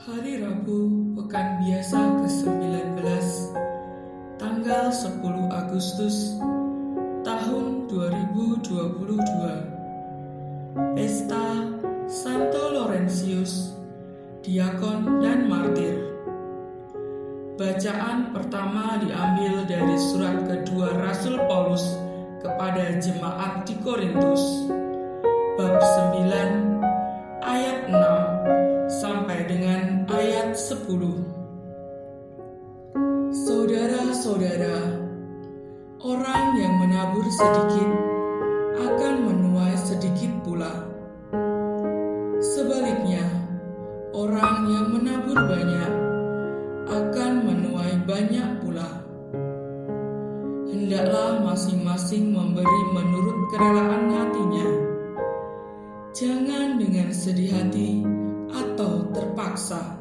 Hari Rabu, Pekan Biasa ke-19, tanggal 10 Agustus tahun 2022. Pesta Santo Laurentius, Diakon dan Martir. Bacaan pertama diambil dari surat kedua Rasul Paulus kepada jemaat di Korintus, bab 9 ayat 6 sampai dengan ayat 10. Saudara-saudara, orang yang menabur sedikit akan menuai sedikit pula. Sebaliknya, orang yang menabur banyak akan menuai banyak pula. Hendaklah masing-masing memberi menurut kerelaan hatinya. Jangan dengan sedih hati atau terpaksa.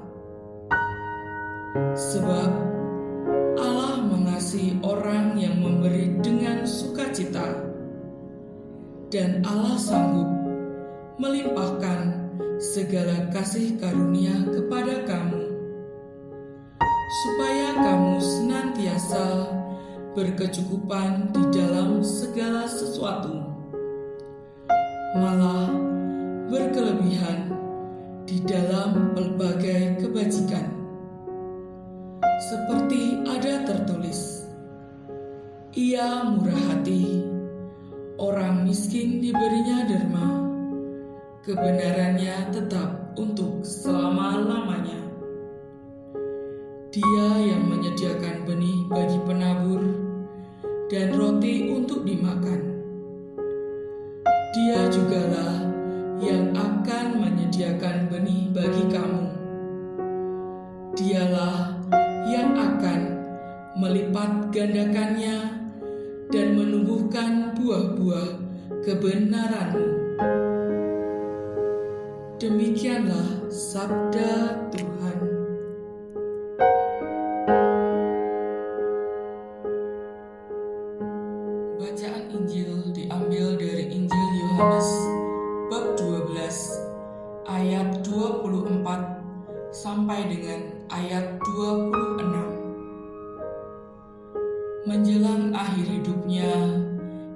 Sebab Allah mengasihi orang yang memberi dengan sukacita. Dan Allah sanggup melimpahkan segala kasih karunia kepada kamu. Supaya kamu senantiasa berkecukupan di dalam segala sesuatu. Malah berkelebihan di dalam pelbagai kebajikan. Seperti ada tertulis, ia murah hati, orang miskin diberinya derma, kebenarannya tetap untuk selama-lamanya. Dia yang menyediakan benih bagi penabur dan roti untuk dimakan. Dia jugalah yang akan menyediakan benih bagi kamu. Dialah melipat gandakannya dan menumbuhkan buah-buah kebenaranmu. Demikianlah sabda Tuhan. Bacaan Injil diambil dari Injil Yohanes bab 12 ayat 24 sampai dengan ayat 26. Menjelang akhir hidupnya,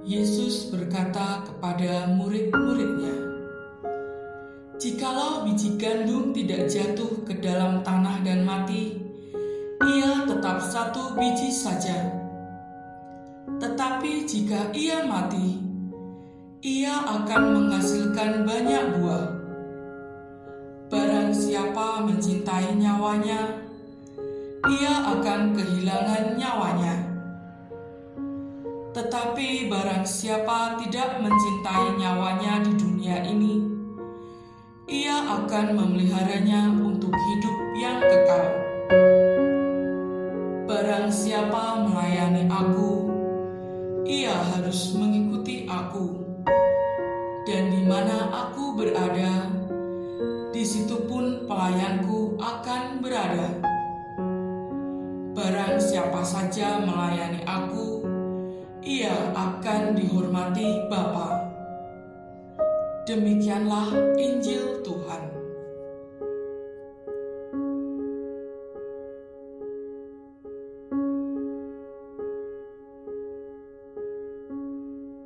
Yesus berkata kepada murid-muridnya, "Jikalau biji gandum tidak jatuh ke dalam tanah dan mati, ia tetap satu biji saja." Tetapi jika ia mati, ia akan menghasilkan banyak buah. Barang siapa mencintai nyawanya, ia akan kehilangan nyawanya. Tetapi barang siapa tidak mencintai nyawanya di dunia ini, ia akan memeliharanya untuk hidup yang kekal. Barang siapa melayani aku, ia harus mengikuti aku. Dan di mana aku berada, di situ pun pelayanku akan berada. Barang siapa saja melayani aku, ia akan dihormati Bapa. Demikianlah Injil Tuhan.